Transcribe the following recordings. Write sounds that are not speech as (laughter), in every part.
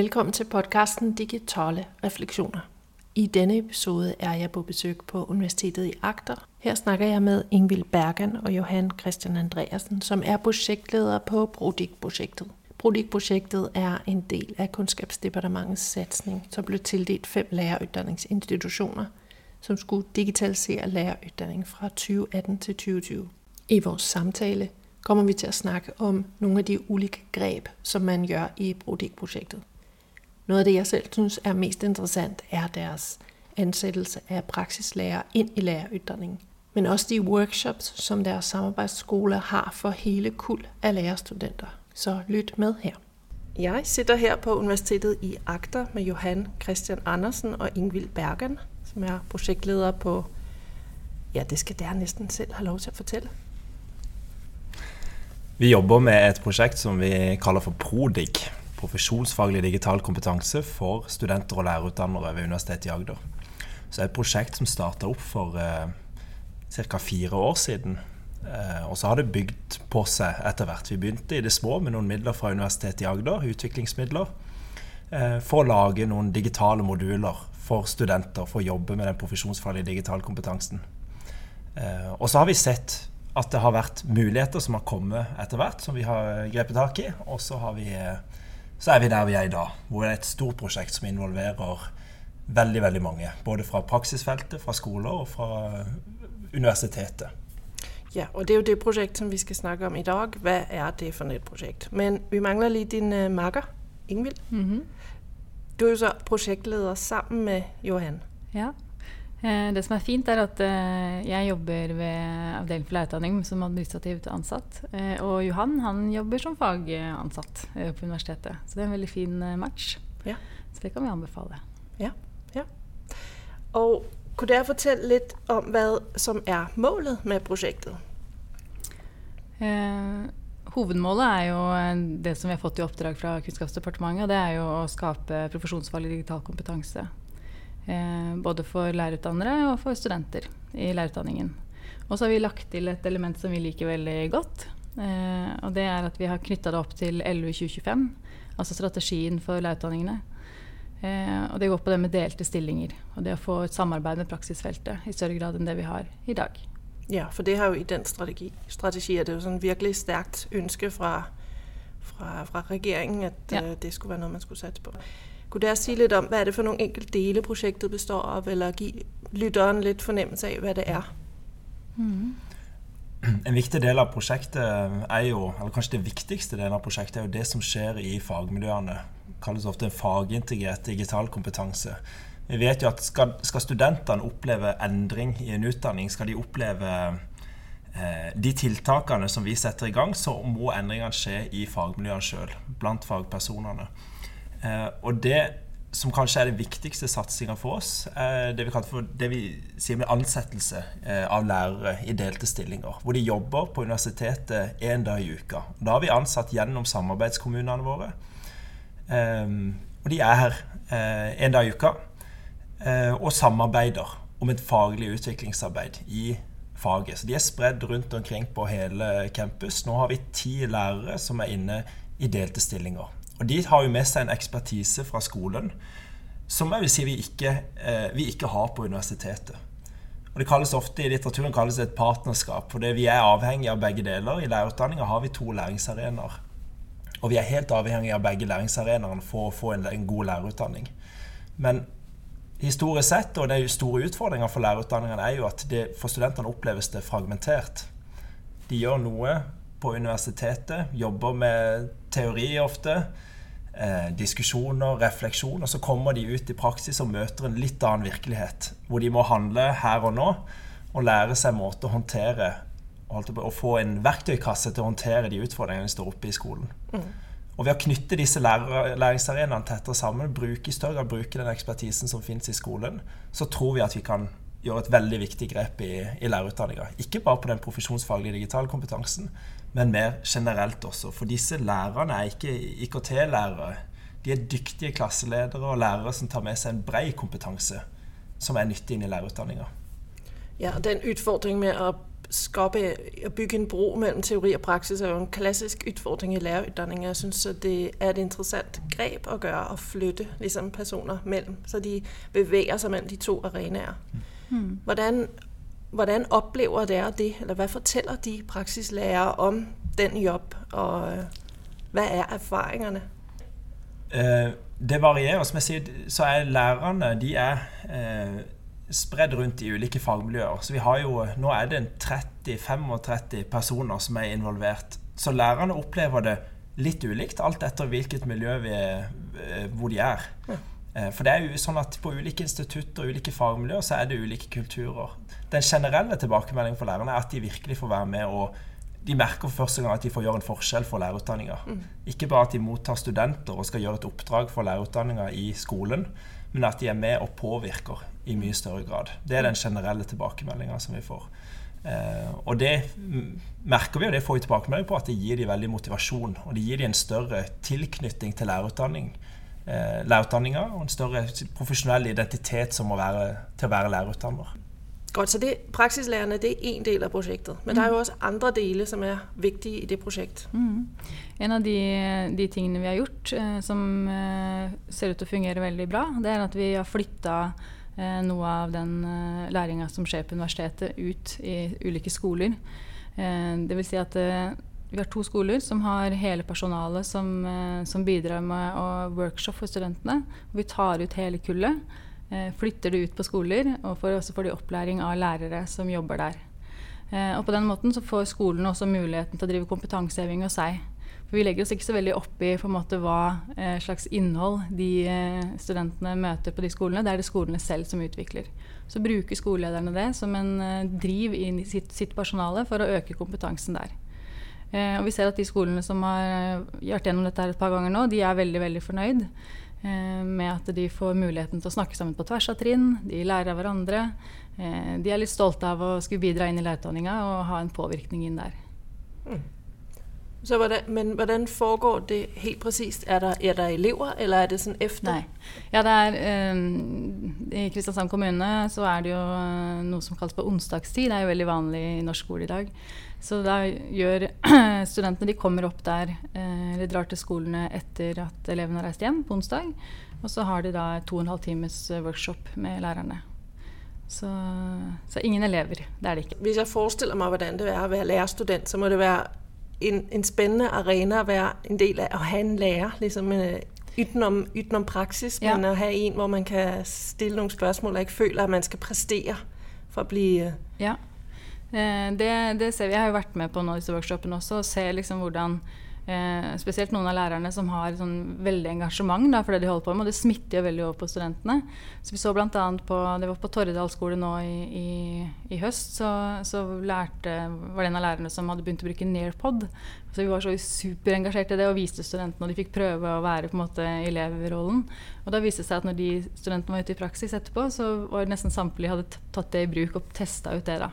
Velkommen til podcasten Digitale Refleksioner. I denne episode er jeg på besøg på Universitetet i Agder. Her snakker jeg med Ingvild Bergen og Johan Christian Andreasen, som er projektleder på Prodig-projektet. Prodig-projektet er en del af Kundskabsdepartementets satsning, som blev tildelt fem læreruddanningsinstitutioner, som skulle digitalisere læreruddanning fra 2018 til 2020. I vores samtale kommer vi til at snakke om nogle af de ulike greb, som man gør i Prodig-projektet. Noget af det, jeg selv synes er mest interessant, er deres ansættelse af praksislærer ind i læreruddanningen. Men også de workshops, som deres samarbejdsskole har for hele kul af lærerstudenter. Så lyt med her. Jeg sitter her på Universitetet i Agder med Johan Christian Andersen og Ingvild Bergen, som er projektleder på, ja, det skal dere næsten selv have lov til at fortælle. Vi jobber med et prosjekt som vi kaller for PRODIG. Profesjonsfaglig digital kompetanse for studenter og lærerutdannere ved Universitetet i Agder. Så det er et prosjekt som starta opp for eh, ca. fire år siden. Eh, og så har det bygd på seg etter hvert. Vi begynte i det små med noen midler fra Universitetet i Agder, utviklingsmidler, eh, for å lage noen digitale moduler for studenter for å jobbe med den profesjonsfaglige digitale kompetansen. Eh, og så har vi sett at det har vært muligheter som har kommet etter hvert, som vi har grepet tak i. Og så, har vi, så, er vi der vi er i dag, hvor det er et stort prosjekt som involverer veldig veldig mange. Både fra praksisfeltet, fra skoler og fra universitetet. Ja, og det er jo det prosjektet som vi skal snakke om i dag. Hva er det for et prosjekt? Men vi mangler litt din uh, makker, Ingvild. Mm -hmm. Du er jo så prosjektleder sammen med Johan. Ja. Eh, det som er fint, er at eh, jeg jobber ved avdeling for lærerutdanning som administrativt ansatt. Eh, og Johan han jobber som fagansatt på universitetet. Så det er en veldig fin match. Ja. Så det kan vi anbefale. Ja, ja. Og kunne dere fortelle litt om hva som er målet med prosjektet? Eh, hovedmålet er jo det som vi har fått i oppdrag fra Kunnskapsdepartementet. og Det er jo å skape profesjonsfaglig digital kompetanse både for lærerutdannere og for studenter i lærerutdanningen. Og så har vi lagt til et element som vi liker veldig godt. Eh, og det er at vi har knytta det opp til LU 2025, altså strategien for lærerutdanningene. Eh, og det går på det med delte stillinger. Og det å få et samarbeid med praksisfeltet i større grad enn det vi har i dag. Ja, for det har jo i den strategi, strategi er det jo sånn virkelig sterkt ønske fra, fra, fra regjeringen at ja. uh, det skulle være noe man skulle satse på. Kunne dere si litt om hva er det for noen enkelte deler prosjektet består av, eller gi lytteren litt fornemmelse av hva det er? Mm. En viktig del av prosjektet er jo, eller kanskje det viktigste delen av prosjektet er jo det som skjer i fagmiljøene. Det kalles ofte en fagintegrert digital kompetanse. Vi vet jo at skal, skal studentene oppleve endring i en utdanning, skal de oppleve eh, de tiltakene som vi setter i gang, så må endringene skje i fagmiljøene sjøl, blant fagpersonene. Eh, og det som kanskje er den viktigste satsinga for oss, er det vi, for, det vi sier med ansettelse eh, av lærere i delte stillinger. Hvor de jobber på universitetet én dag i uka. Da har vi ansatt gjennom samarbeidskommunene våre. Og de er her én dag i uka og samarbeider om et faglig utviklingsarbeid i faget. Så de er spredd rundt omkring på hele campus. Nå har vi ti lærere som er inne i delte stillinger. Og de har jo med seg en ekspertise fra skolen som jeg vil si vi ikke, eh, vi ikke har på universitetet. Og det kalles ofte I litteraturen kalles det et partnerskap. For vi er avhengig av begge deler. I lærerutdanninga har vi to læringsarenaer. Og vi er helt avhengig av begge læringsarenaene for å få en, en god lærerutdanning. Men historisk sett, og den store utfordringa for lærerutdanningene, er jo at det, for studentene oppleves det fragmentert. De gjør noe på universitetet, jobber med teori ofte eh, diskusjoner, refleksjon, og så kommer de ut i praksis og møter en litt annen virkelighet. Hvor de må handle her og nå og lære seg måte å håndtere og få en verktøykasse til å håndtere de utfordringene de står oppe i skolen. Mm. Og ved å knytte disse læringsarenaene tettere sammen, bruke i større grad bruke den ekspertisen som finnes i skolen, så tror vi at vi kan gjøre et veldig viktig grep i, i lærerutdanninga. Ikke bare på den profesjonsfaglige digitale kompetansen, men mer generelt også. For disse lærerne er ikke IKT-lærere. De er dyktige klasseledere og lærere som tar med seg en brei kompetanse som er nyttig inn i lærerutdanninga. Ja, den utfordringen med å skape bygge en bro mellom teori og praksis er jo en klassisk utfordring i lærerutdanninga. Jeg syns det er et interessant grep å gjøre å flytte liksom, personer mellom, så de beveger seg mellom de to arenaer. Mm. Hvordan, hvordan, opplever dere det, eller hva forteller de praksislærere om den jobb, og øh, hva er erfaringene? Eh, det varierer. Som jeg sier, så er lærerne de er eh, spredd rundt i ulike fagmiljøer. Så vi har jo, Nå er det 30-35 personer som er involvert. Så lærerne opplever det litt ulikt, alt etter hvilket miljø vi eh, hvor de er. Ja. Eh, for det er jo sånn at På ulike institutter og ulike fagmiljøer så er det ulike kulturer. Den generelle tilbakemeldingen for lærerne er at de virkelig får være med og de merker for første gang at de får gjøre en forskjell for lærerutdanninga. Mm. Ikke bare at de mottar studenter og skal gjøre et oppdrag for lærerutdanninga i skolen, men at de er med og påvirker i mye større grad. Det er den generelle tilbakemeldinga som vi får. Eh, og det merker vi, og det får vi tilbakemelding på, at det gir de veldig motivasjon. Og det gir de en større tilknytning til lærerutdanning, eh, lærerutdanninga og en større profesjonell identitet som å være, til å være lærerutdanner. Godt, så det, Praksislærerne det er én del av prosjektet. Men mm. det er jo også andre deler som er viktige i det prosjektet. Mm. En av de, de, tingene vi har gjort eh, som eh, ser ut til å fungere veldig bra, det er at vi har flytta eh, noe av den eh, læringa som skjer på universitetet, ut i ulike skoler. Eh, det vil si at eh, vi har to skoler som har hele personalet som, eh, som bidrar med å workshop for studentene. Vi tar ut hele kullet. Eh, flytter det ut på skoler, og så får de opplæring av lærere som jobber der. Eh, og på den måten så får skolene også muligheten til å drive kompetanseheving hos seg. For vi legger oss ikke så veldig opp i måte, hva slags innhold de studentene møter på de skolene. Det er det skolene selv som utvikler. Så bruker skolelederne det som en driv i sitt, sitt personale for å øke kompetansen der. Og vi ser at de skolene som har vært gjennom dette et par ganger nå, de er veldig, veldig fornøyd. Eh, med at de får muligheten til å snakke sammen på tvers av trinn. De lærer av hverandre. Eh, de er litt stolte av å skulle bidra inn i lærerutdanninga og ha en påvirkning inn der. Mm. Hvordan, men hvordan foregår det helt presist? Er det, er det elever, eller er det sånn efter? Nei. Ja, det er, eh, I Kristiansand kommune så er det jo noe som kalles på onsdagstid. Det er jo veldig vanlig i norsk skole i dag. Så da gjør (clears throat) studentene De kommer opp der, eh, eller drar til skolene etter at elevene har reist hjem på onsdag. Og så har de da to og en halv times eh, workshop med lærerne. Så, så, ingen elever. Det er det ikke. Hvis jeg forestiller meg hvordan det er å være lærerstudent, så må det være en, en spennende arena å være en del av å ha en lærer. liksom en, utenom, utenom praksis, ja. men å ha en hvor man kan stille noen spørsmål og ikke føler at man skal prestere for å bli ja. Eh, det, det, ser vi. Jeg har jo vært med på nå workshopene også og ser liksom hvordan eh, spesielt noen av lærerne som har sånn veldig engasjement da, for det de holder på med. Og det smitter jo veldig over på studentene. Så vi så bl.a. på det var på Torredal skole nå i, i, i høst, så, så, lærte, var det en av lærerne som hadde begynt å bruke Nearpod. Så vi var så superengasjert i det og viste studentene, og de fikk prøve å være på en måte elevrollen. Og da viste det seg at når de studentene var ute i praksis etterpå, så var det nesten samtlige hadde tatt det i bruk og testa ut det. da.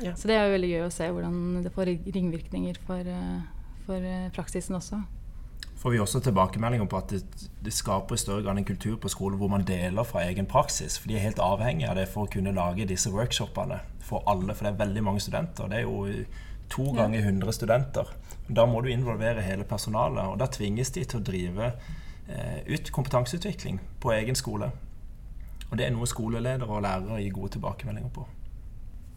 Ja. Så det er jo veldig gøy å se hvordan det får ringvirkninger for, eh, for eh, praksisen også. Får vi også tilbakemeldinger på at det, det, skaper i større grad en kultur på skolen hvor man deler fra egen praksis. For de er helt avhengig av det for å kunne lage disse workshopene for alle. For det er veldig mange studenter. Det er jo to ganger 100 studenter. Da må du involvere hele personalet. Og da tvinges de til å drive eh, ut kompetanseutvikling på egen skole. Og det er noe skoleledere og lærere gir gode tilbakemeldinger på.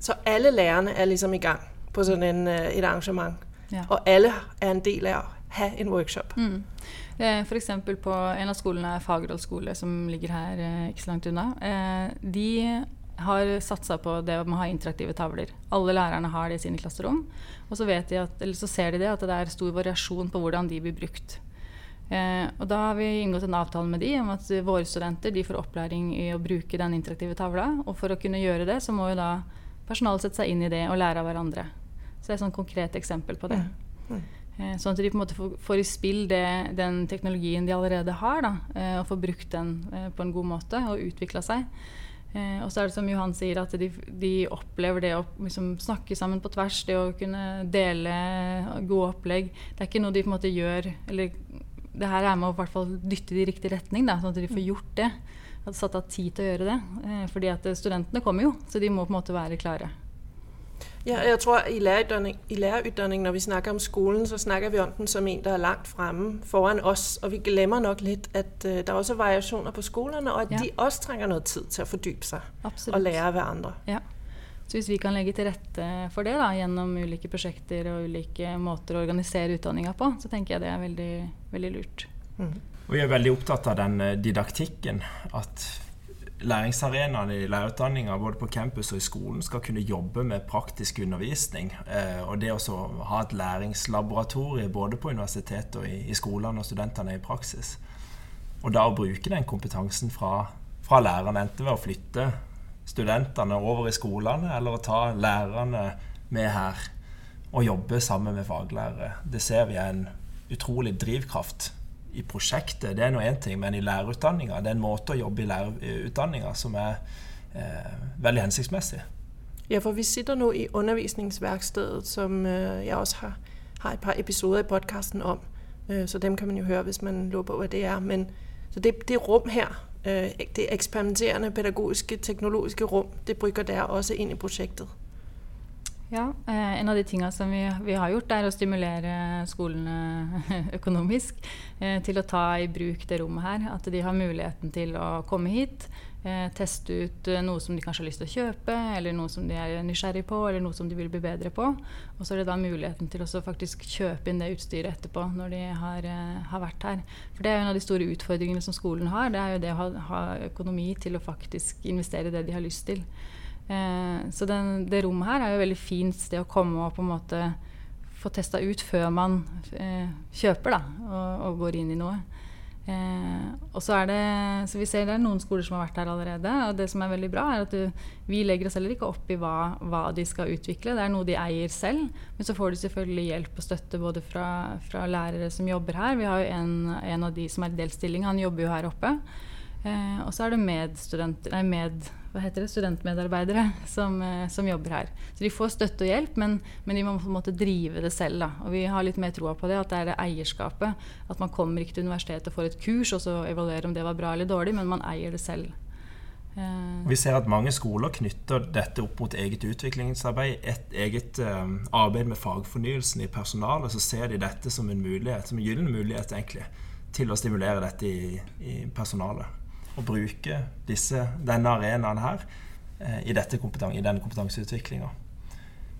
Så alle lærerne er liksom i gang på sånn en, øh, et arrangement. Ja. Og alle er en del av å ha en workshop. Mm. F.eks. på en av skolene, Fagerdal skole, som ligger her eh, ikke så langt unna. Eh, de har satsa på det med å ha interaktive tavler. Alle lærerne har det i sine klasserom. Og så, de at, så ser de det at det er stor variasjon på hvordan de blir brukt. Eh, og da har vi inngått en avtale med de om at våre studenter de får opplæring i å bruke den interaktive tavla. Og for å kunne gjøre det, så må jo da personalet sette seg inn i det og lære av hverandre. Så det er et sånn konkret eksempel på det. Ja. Ja. Sånn at de på en måte får, i spill det, den teknologien de allerede har, da, eh, og får brukt den eh, på en god måte og utvikla seg. og så er det som Johan sier, at de, de opplever det å liksom, snakke sammen på tvers, det å kunne dele gode opplegg. Det er ikke noe de på en måte gjør eller det her er med å i hvert fall dytte det i riktig retning, da, sånn at de får gjort det hadde satt av tid til å gjøre det. Eh, fordi at studentene kommer jo, så de må på en måte være klare. Ja, jeg tror i lærerutdanning, i lærerutdanning, når vi snakker om skolen, så snakker vi om den som en, der er langt fremme foran oss. Og vi glemmer nok litt at uh, der er også variasjoner på skolene, og at ja. de også trenger noe tid til å fordype seg Absolutt. og lære av hverandre. Ja. Så hvis vi kan legge til rette for det da, gjennom ulike prosjekter og ulike måter å organisere utdanninga på, så tenker jeg det er veldig, veldig lurt. Mm. Vi er veldig opptatt av den eh, didaktikken. At læringsarenaene i lærerutdanninga både på campus og i skolen skal kunne jobbe med praktisk undervisning. Eh, og det å ha et læringslaboratorie både på universitetet og i skolene og studentene i praksis. Og da å bruke den kompetansen fra, fra lærerne, enten ved å flytte studentene over i skolene, eller å ta lærerne med her og jobbe sammen med faglærere. Det ser vi er en utrolig drivkraft i prosjektet, det er nå én ting, men i lærerutdanninga det er en måte å jobbe i lærerutdanninga som er eh, veldig hensiktsmessig. Ja, for vi sitter nå i undervisningsverkstedet, som øh, jeg også har, har, et par episoder i podkasten om. Øh, så dem kan man jo høre hvis man lurer på hva det er. Men, så det, det rom her, øh, det eksperimenterende, pedagogiske, teknologiske rom, det brygger der også inn i prosjektet. Ja, eh, En av de tingene som vi, vi, har gjort, er å stimulere skolene (laughs) økonomisk eh, til å ta i bruk det rommet her. At de har muligheten til å komme hit, eh, teste ut noe som de kanskje har lyst til å kjøpe, eller noe som de er nysgjerrig på, eller noe som de vil bli bedre på. Og så er det da muligheten til å faktisk kjøpe inn det utstyret etterpå når de har, har, vært her. For det er jo en av de store utfordringene som skolen har. Det er jo det å ha, ha økonomi til å faktisk investere det de har lyst til. Eh, så den, det rommet her er jo veldig fint sted å komme og på en måte få testa ut før man eh, kjøper da, og, og, går inn i noe. Eh, og så er det, så vi ser det er noen skoler som har vært her allerede. Og det som er veldig bra, er at du, vi legger oss heller ikke opp i hva, hva, de skal utvikle. Det er noe de eier selv. Men så får de selvfølgelig hjelp og støtte både fra, fra lærere som jobber her. Vi har jo en, en av de som er i delstilling, han jobber jo her oppe. Eh, og så er det medstudenter, med hva heter det, studentmedarbeidere som, eh, som, jobber her. Så de får støtte og hjelp, men, men, de må på en måte drive det selv. Da. Og vi har litt mer troa på det, at det er det eierskapet. At man kommer ikke til universitetet og får et kurs og så evaluerer om det var bra eller dårlig, men man eier det selv. Eh. vi ser at mange skoler knytter dette opp mot eget utviklingsarbeid, et eget um, arbeid med fagfornyelsen i personalet. Så ser de dette som en mulighet, som en gyllen mulighet egentlig, til å stimulere dette i, i personalet å bruke disse, denne arenaen her eh, i, kompeten i denne kompetanseutviklinga.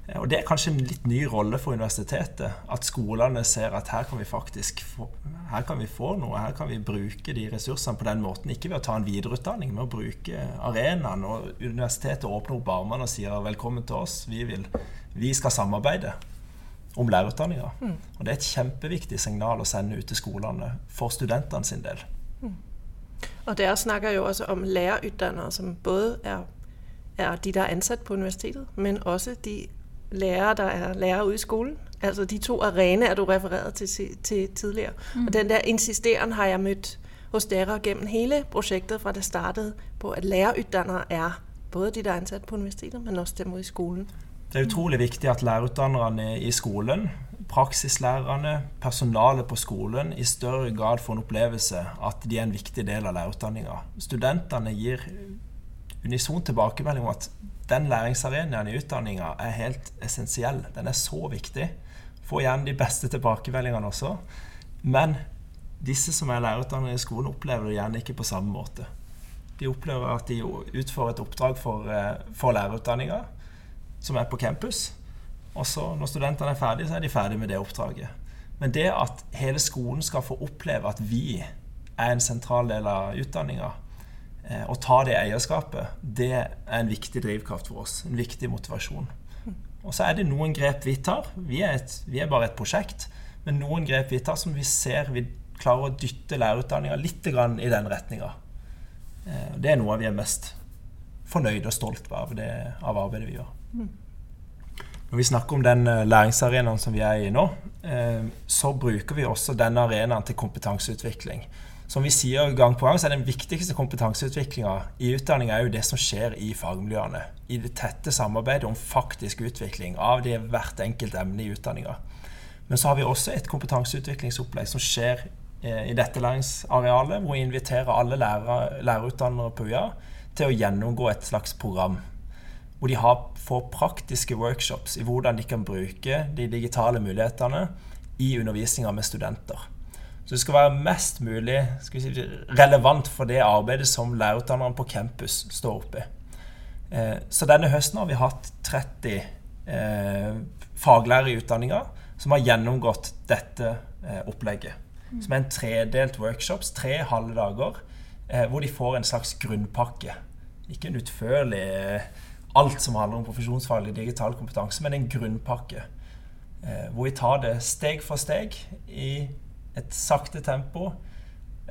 Eh, og Det er kanskje en litt ny rolle for universitetet. At skolene ser at her kan vi faktisk få, her kan vi få noe. Her kan vi bruke de ressursene på den måten. Ikke ved å ta en videreutdanning, men å bruke arenaen. Og universitetet åpner opp armene og sier velkommen til oss. Vi, vil, vi skal samarbeide om lærerutdanninga. Mm. Og det er et kjempeviktig signal å sende ut til skolene for studentene sin del. Og dere snakker jo også om lærerutdannere, som både er, er, de, der er ansatt på universitetet, men også de lærere, der er lærere ude i skolen. Altså de to arenaer, du refererede til, til tidligere. Mm. Og den der insisteren har jeg møtt hos dere gjennom hele prosjektet fra det startet, på at lærerutdannere er både de, der er ansatt på universitetet, men også dem ute i skolen. Det er utrolig viktig at lærerutdannerne i skolen praksislærerne, personalet på skolen, i større grad får en opplevelse at de er en viktig del av lærerutdanninga. Studentene gir unison tilbakemelding om at den læringsarenaen i utdanninga er helt essensiell. Den er så viktig. Får gjerne de beste tilbakemeldingene også. Men disse som er lærerutdannere i skolen, opplever det gjerne ikke på samme måte. De opplever at de utfører et oppdrag for, eh, for lærerutdanninga, som er på campus. Og så når studentene er ferdige, så er de ferdige med det oppdraget. Men det at hele skolen skal få oppleve at vi er en sentral del av utdanninga, eh, og ta det eierskapet, det er en viktig drivkraft for oss. En viktig motivasjon. Og så er det noen grep vi tar. Vi er, et, vi er bare et prosjekt. Men noen grep vi tar som vi ser vi klarer å dytte lærerutdanninga litt i den retninga. Eh, det er noe vi er mest fornøyd og stolt av, det, av arbeidet vi gjør. Når vi snakker om den eh, læringsarenaen som vi er i nå, eh, så bruker vi også denne arenaen til kompetanseutvikling. Som vi sier gang på gang, så er den viktigste kompetanseutviklinga i utdanning er jo det som skjer i fagmiljøene. I det tette samarbeidet om faktisk utvikling av det hvert enkelt emne i utdanninga. Men så har vi også et kompetanseutviklingsopplegg som skjer eh, i dette læringsarealet, hvor vi inviterer alle lærere, lærerutdannere på UiA til å gjennomgå et slags program hvor de har, får praktiske workshops i hvordan de kan bruke de digitale mulighetene i undervisninga med studenter. Så det skal være mest mulig si, relevant for det arbeidet som lærerutdannerne på campus står oppe i. Eh, så denne høsten har vi hatt 30 eh, faglærere i utdanninga som har gjennomgått dette eh, opplegget. Som er en tredelt workshops, tre halve dager, eh, hvor de får en slags grunnpakke. Ikke en utførlig eh, alt som handler om profesjonsfaglig digital kompetanse, men en grunnpakke. Eh, hvor vi tar det steg for steg i et sakte tempo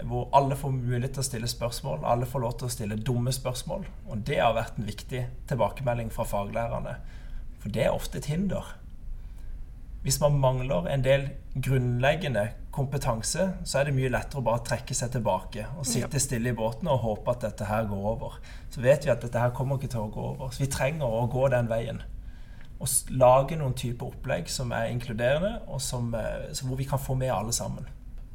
hvor alle får mulighet til å stille spørsmål. Alle får lov til å stille dumme spørsmål. Og det har vært en viktig tilbakemelding fra faglærerne. For det er ofte et hinder. Hvis man mangler en del grunnleggende kompetanse, så er det mye lettere å bare trekke seg tilbake og sitte stille i båten og håpe at dette her går over. Så vet vi at dette her kommer ikke til å gå over. Så vi trenger å gå den veien. Og lage noen typer opplegg som er inkluderende, og som, eh, hvor vi kan få med alle sammen.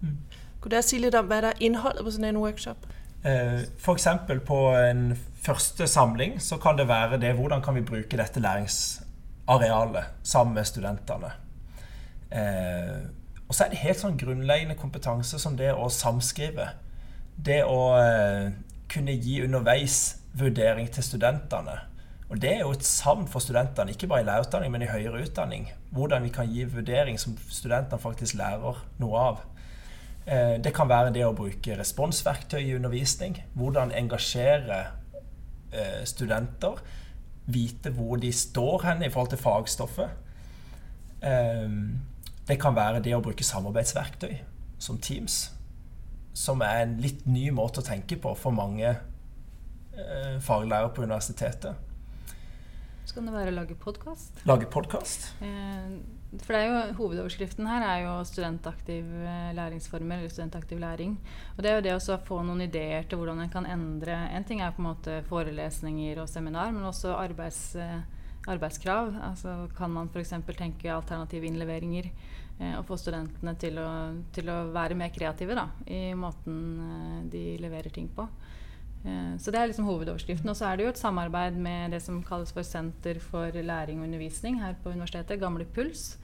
Mm. Kunne dere si litt om hva er innholdet på sånn en workshop? Eh, F.eks. på en første samling så kan det være det hvordan kan vi bruke dette læringsarealet sammen med studentene. Eh, og så er det helt sånn grunnleggende kompetanse som det å samskrive. Det å eh, kunne gi underveis vurdering til studentene. Og det er jo et savn for studentene, ikke bare i lærerutdanning, men i høyere utdanning. Hvordan vi kan gi vurdering som studentene faktisk lærer noe av. Eh, det kan være det å bruke responsverktøy i undervisning. Hvordan engasjere eh, studenter. Vite hvor de står hen i forhold til fagstoffet. Eh, det kan være det å bruke samarbeidsverktøy som Teams, som er en litt ny måte å tenke på for mange eh, faglærere på universitetet. Så kan det være å lage podkast. Lage podkast. Eh, for det er jo, Hovedoverskriften her er jo studentaktiv eh, læringsformer, eller studentaktiv læring. Og det er jo det å få noen ideer til hvordan en kan endre En ting er på en måte forelesninger og seminar, men også arbeids, eh, arbeidskrav. Altså Kan man f.eks. tenke alternative innleveringer? Eh, og få studentene til å, til å, være mer kreative da, i måten eh, de leverer ting på. Eh, så det er liksom hovedoverskriften. Og så er det jo et samarbeid med det som kalles for Senter for læring og undervisning her på universitetet, Gamle Puls.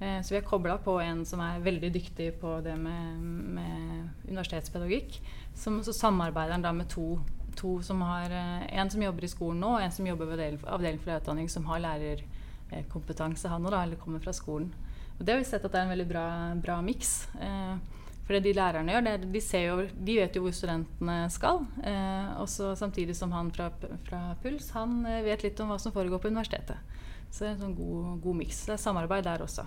Så vi har kobla på en som er veldig dyktig på det med, med universitetspedagogikk. Som, så samarbeider han da med to, to, som har En som jobber i skolen nå, og en som jobber ved avdeling for lærerutdanning, som har lærerkompetanse, han òg, eller kommer fra skolen. Og det har vi sett at det er en veldig bra, bra miks. Eh, for det de lærerne gjør, det, de, jo, de, vet jo hvor studentene skal. Eh, også samtidig som han fra, fra, Puls han eh, vet litt om hva som foregår på universitetet. Så det er en sånn god, god miks. Det er samarbeid der også.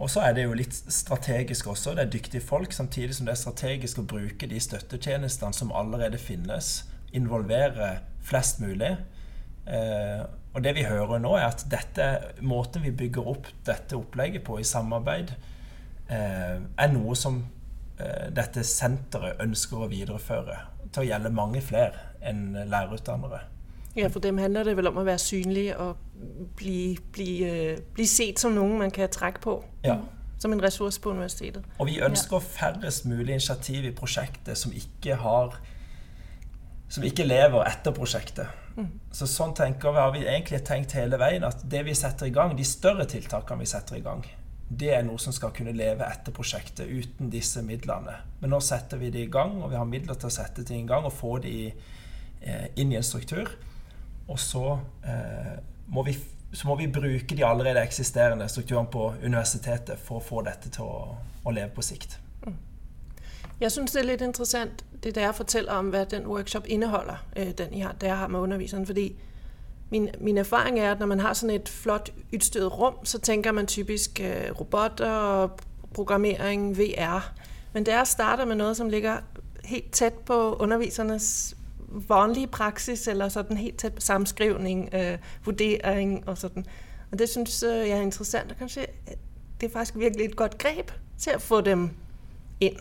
Og så er det jo litt strategisk også. Det er dyktige folk, samtidig som det er strategisk å bruke de støttetjenestene som allerede finnes. Involvere flest mulig. Eh, og det vi hører nå, er at dette, måten vi bygger opp dette opplegget på i samarbeid, eh, er noe som eh, dette senteret ønsker å videreføre til å gjelde mange flere enn lærerutdannere. Ja, for dem handler det vel om å være synlig og bli, bli, uh, bli sett som noen man kan trekke på. Ja. Som en ressurs på universitetet. Og vi ønsker ja. færrest mulig initiativ i prosjektet som ikke har som ikke lever etter prosjektet. Mm. Så sånn tenker vi, har vi egentlig tenkt hele veien at det vi setter i gang, de større tiltakene vi setter i gang, det er noe som skal kunne leve etter prosjektet uten disse midlene. Men nå setter vi det i gang, og vi har midler til å sette ting i gang og få det eh, inn i en struktur. Og så, eh, må vi, så må vi bruke de allerede eksisterende strukturene på universitetet for å få dette til å, å leve på sikt. Jeg synes, det er litt interessant det der forteller om, hva den workshop indeholder, øh, den jeg har, der jeg har med underviseren. Fordi min, min erfaring er, at når man har sånn et flott udstyret rum, så tænker man typisk øh, robotter, programmering, VR. Men der starter med noe som ligger helt tett på undervisernes vanlige praksis, eller sådan helt tett på samskrivning, øh, vurdering og sådan. Og det synes øh, jeg er interessant, og kanskje det er faktisk virkelig et godt grep til å få dem ind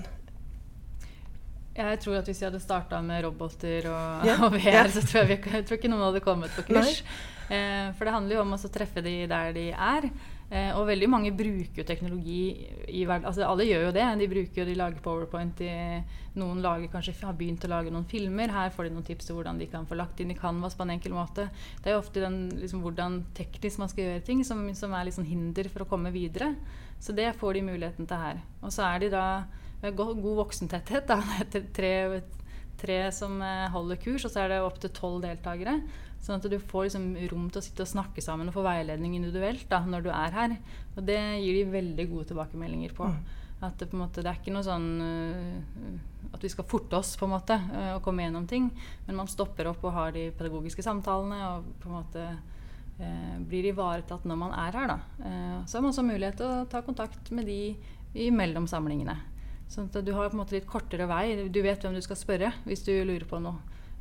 Jeg tror at hvis vi hadde starta med roboter og, yeah. (laughs) og VR, så tror jeg, vi, jeg tror ikke noen hadde kommet på kurs. Eh, for det handler jo om å treffe de der de er. Eh, og veldig mange bruker jo teknologi i verden. Altså alle gjør jo det. De bruker jo, de lager powerpoint. De, noen lager, kanskje har begynt å lage noen filmer. Her får de noen tips til hvordan de kan få lagt inn i Canvas på en enkel måte. Det er jo ofte den, liksom, hvordan teknisk man skal gjøre ting, som, som er liksom hinder for å komme videre. Så det får de muligheten til her. Og så er de da med go- god voksentetthet. Da. Det er tre, tre som eh, holder kurs, og så er det opptil tolv deltakere. Sånn at du får liksom rom til å sitte og snakke sammen og få veiledning individuelt da, når du er her. Og det gir de veldig gode tilbakemeldinger på. At det, på en måte, det er ikke noe sånn øh, at vi skal forte oss på en måte øh, og komme gjennom ting. Men man stopper opp og har de pedagogiske samtalene og på en måte eh, blir ivaretatt når man er her. Da. Eh, så har man også mulighet til å ta kontakt med de imellom samlingene. Sånn at du har på en måte litt kortere vei. Du vet hvem du skal spørre hvis du lurer på noe.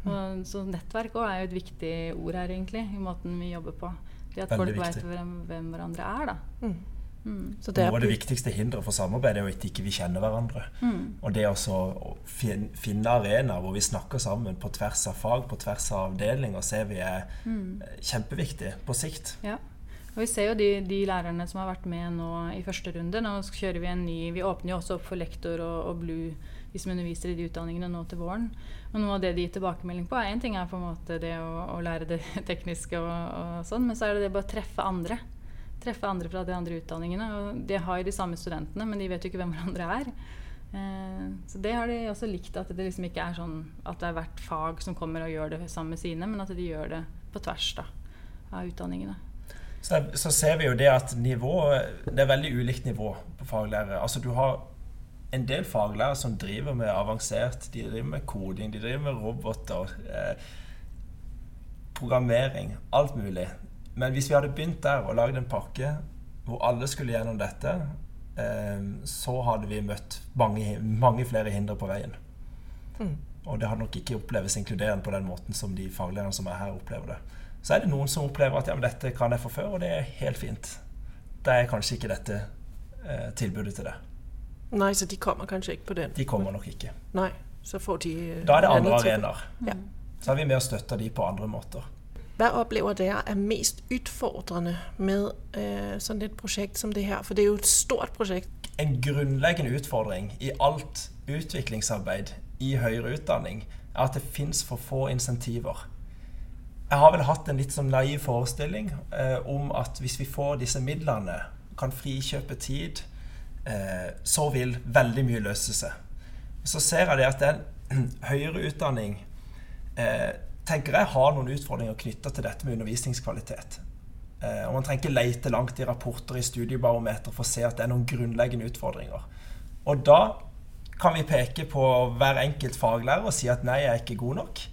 Og, så nettverk også er jo et viktig ord her, egentlig, i måten vi jobber på. Det at Veldig folk vet hvem, hvem hverandre er, da. Mm. Mm. Så det er Noe av det viktigste hinderet for samarbeid er jo at ikke vi kjenner hverandre. Mm. Og det å fin- finne arenaer hvor vi snakker sammen på tvers av fag, på tvers av avdelinger, ser vi er Mm. kjempeviktig på sikt. Ja. Og vi ser jo de, de lærerne som har vært med nå i første runde. Nå kjører vi en ny Vi åpner jo også opp for lektor og, og Blue, de som underviser i de utdanningene nå til våren. Og noe av det de gir tilbakemelding på, er én ting er på en måte det å, å lære det (laughs) tekniske og, og sånn, men så er det det bare å treffe andre. Treffe andre fra de andre utdanningene. Og de har jo de samme studentene, men de vet jo ikke hvem (laughs) hverandre er. Eh, så det har de også likt, at det liksom ikke er sånn at det er hvert fag som kommer og gjør det sammen med sine, men at de gjør det på tvers da, av utdanningene. Så, så ser vi jo det at nivå Det er veldig ulikt nivå på faglærere. Altså du har en del faglærere som driver med avansert De driver med koding, de driver med roboter, eh, programmering, alt mulig. Men hvis vi hadde begynt der og lagd en pakke hvor alle skulle gjennom dette, eh, så hadde vi møtt mange, mange flere hindre på veien. Mm. Og det hadde nok ikke oppleves inkluderende på den måten som de faglærerne som er her, opplever det. Så er det noen som opplever at ja, men dette kan jeg få før, og det er helt fint. Da er kanskje ikke dette eh, tilbudet til det. Nei, så de kommer kanskje ikke på den. De kommer nok ikke. Nei, så får de øh, Da er det andre arenaer. Ja. Så er vi med og støtter de på andre måter. Hva opplever dere er mest utfordrende med eh, sånn et prosjekt som det her? For det er jo et stort prosjekt. En grunnleggende utfordring i alt utviklingsarbeid i høyere utdanning er at det fins for få insentiver. Jeg har vel hatt en litt sånn naiv forestilling eh, om at hvis vi får disse midlene, kan frikjøpe tid, eh, så vil veldig mye løse seg. Så ser jeg det at den (clears throat) høyere utdanning eh, tenker jeg har noen utfordringer knytta til dette med undervisningskvalitet. Eh, og Man trenger ikke lete langt i rapporter i studiebarometer for å se at det er noen grunnleggende utfordringer. Og da kan vi peke på hver enkelt faglærer og si at nei, jeg er ikke god nok.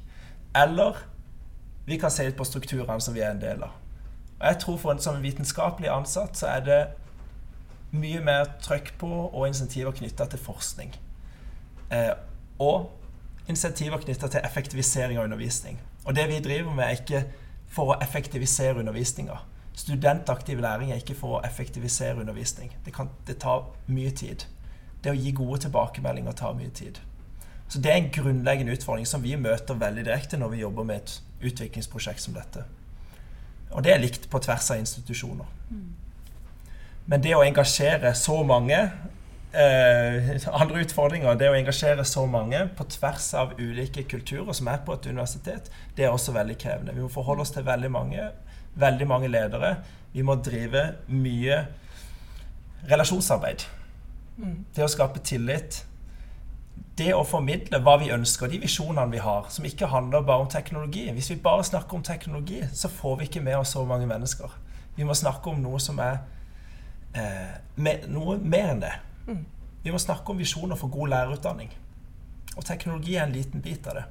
Eller vi kan se litt på strukturene som vi er en del av. Og jeg tror For en som vitenskapelig ansatt så er det mye mer trøkk på og insentiver knytta til forskning. Eh, og insentiver knytta til effektivisering av undervisning. Og det vi driver med, er ikke for å effektivisere undervisninga. Studentaktiv læring er ikke for å effektivisere undervisning. Det, kan, det tar mye tid. Det å gi gode tilbakemeldinger tar mye tid. Så det er en grunnleggende utfordring som vi møter veldig direkte når vi jobber med et utviklingsprosjekt som dette. Og det er likt på tvers av institusjoner. Men det å engasjere så mange eh, (laughs) Andre utfordringer det å engasjere så mange på tvers av ulike kulturer som er på et universitet, det er også veldig krevende. Vi må forholde oss til veldig mange, veldig mange ledere. Vi må drive mye relasjonsarbeid. Det å skape tillit. Det å formidle hva vi ønsker, de visjonene vi har, som ikke handler bare om teknologi. Hvis vi bare snakker om teknologi, så får vi ikke med oss så mange mennesker. Vi må snakke om noe som er eh, med, noe mer enn det. Vi må snakke om visjoner for god lærerutdanning. Og teknologi er en liten bit av det.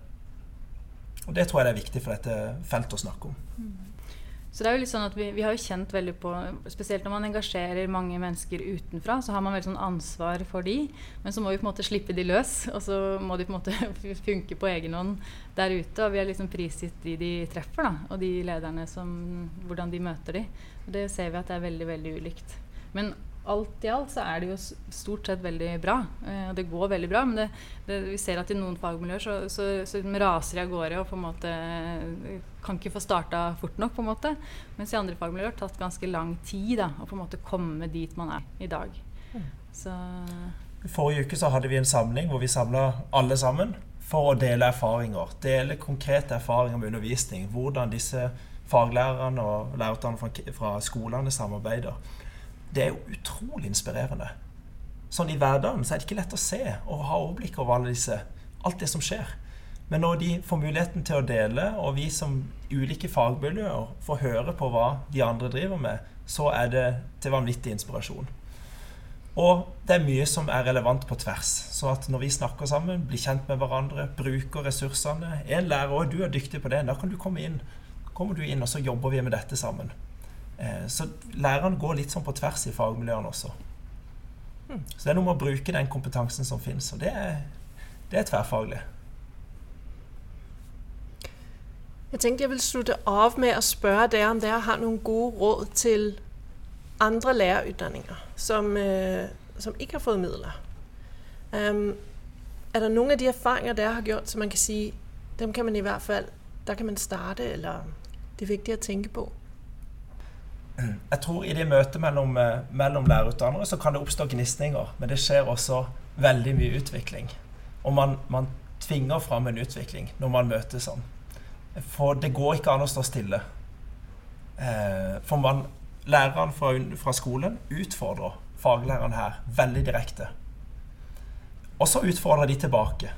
Og det tror jeg det er viktig for dette feltet å snakke om. Så det er jo litt sånn at vi, vi har jo kjent veldig på Spesielt når man engasjerer mange mennesker utenfra, så har man veldig sånn ansvar for de. Men så må vi på en måte slippe de løs, (laughs) og så må de på en måte (laughs) funke på egen hånd der ute. Og vi har liksom prisgitt de de treffer, da, og de lederne som Hvordan de møter de. Og det ser vi at det er veldig, veldig ulikt. Men alt i alt så er det jo stort sett veldig bra. Eh, det går veldig bra. Men det, det, vi ser at i noen fagmiljøer så, så, så raser de av gårde og på en måte kan ikke få starta fort nok. på en måte. Mens i andre fagmiljøer har det tatt ganske lang tid da, å på en måte komme dit man er i dag. Mm. Så Forrige uke så hadde vi en samling hvor vi samla alle sammen for å dele erfaringer. Dele konkrete erfaringer med undervisning. Hvordan disse faglærerne og lærerne fra, fra skolene samarbeider det er jo utrolig inspirerende. Sånn I hverdagen så er det ikke lett å se og ha overblikk over alle disse, alt det som skjer. Men når de får muligheten til å dele, og vi som ulike fagmiljøer får høre på hva de andre driver med, så er det til vanvittig inspirasjon. Og det er mye som er relevant på tvers. Så at når vi snakker sammen, blir kjent med hverandre, bruker ressursene En lærer òg, du er dyktig på det. Da kan du komme inn. Kommer du inn, og så jobber vi med dette sammen. Eh, så læreren går litt sånn på tvers i fagmiljøene også. Hmm. Så det er noe med å bruke den kompetansen som finnes, og det er, det er tverrfaglig. Jeg tenkte jeg ville slutte av med å spørre dere om dere har noen gode råd til andre lærerutdanninger som, øh, som ikke har fått midler. Um, er det noen av de erfaringer dere har gjort som man kan si dem kan man i hvert fall, der kan man starte, eller det er viktig å tenke på? Jeg tror i det møtet mellom, eh, mellom lærerutdannere så kan det oppstå gnisninger. Men det skjer også veldig mye utvikling. Og man, man tvinger fram en utvikling når man møtes sånn. For det går ikke an å stå stille. Eh, for man, læreren fra, fra skolen utfordrer faglæreren her veldig direkte. Og så utfordrer de tilbake.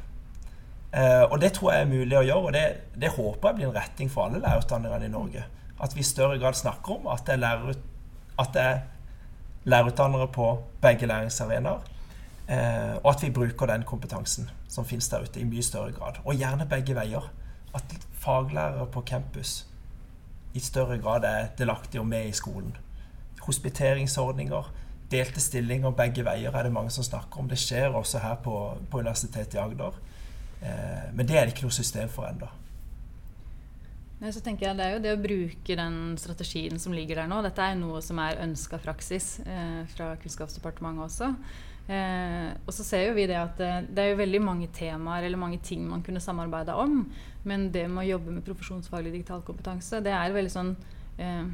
Eh, og det tror jeg er mulig å gjøre, og det, det håper jeg blir en retning for alle lærerutdannerne i Norge. At vi i større grad snakker om at det er, lærer, at det er lærerutdannere på begge læringsarenaer. Eh, og at vi bruker den kompetansen som finnes der ute, i mye større grad. Og gjerne begge veier. At faglærere på campus i større grad er delaktige og med i skolen. Hospiteringsordninger, delte stillinger begge veier er det mange som snakker om. Det skjer også her på, på Universitetet i Agder. Eh, men det er det ikke noe system for ennå. Nei, så tenker jeg Det er jo det å bruke den strategien som ligger der nå. Dette er noe som er ønska praksis eh, fra Kunnskapsdepartementet også. Eh, og så ser jo vi det at eh, det, er jo veldig mange temaer eller mange ting man kunne samarbeida om. Men det med å jobbe med profesjonsfaglig digital kompetanse, det er veldig sånn eh,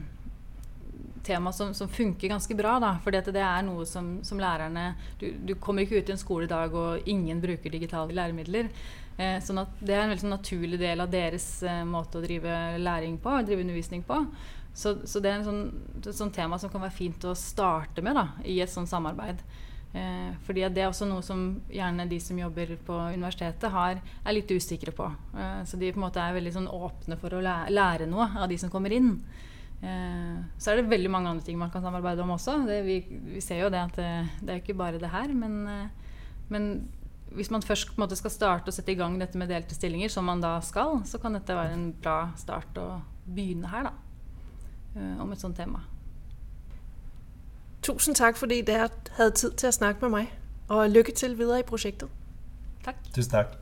tema som, som, funker ganske bra. da, fordi det er noe som, som lærerne du, du, kommer ikke ut i en skole i dag og ingen bruker digitale læremidler. Eh, sånn det er en veldig sånn naturlig del av deres eh, måte å drive læring på, drive undervisning på. Så, så det er sånn, et sånt tema som kan være fint å starte med da, i et sånt samarbeid. Eh, fordi det er også noe som gjerne de som jobber på universitetet, har, er litt usikre på. Eh, så de på en måte er veldig sånn åpne for å lære, lære noe av de som kommer inn. Eh, så er det veldig mange andre ting man kan samarbeide om også. Det, vi, vi, ser jo det at det, det er ikke bare det her. Men, eh, men hvis man først måte, skal starte og sette i gang dette med delte stillinger, som man da skal, så kan dette være en bra start å begynne her, da. Eh, om et sånt tema. Tusen takk fordi dere hadde tid til å snakke med meg, og lykke til videre i prosjektet. Takk. Tusen takk.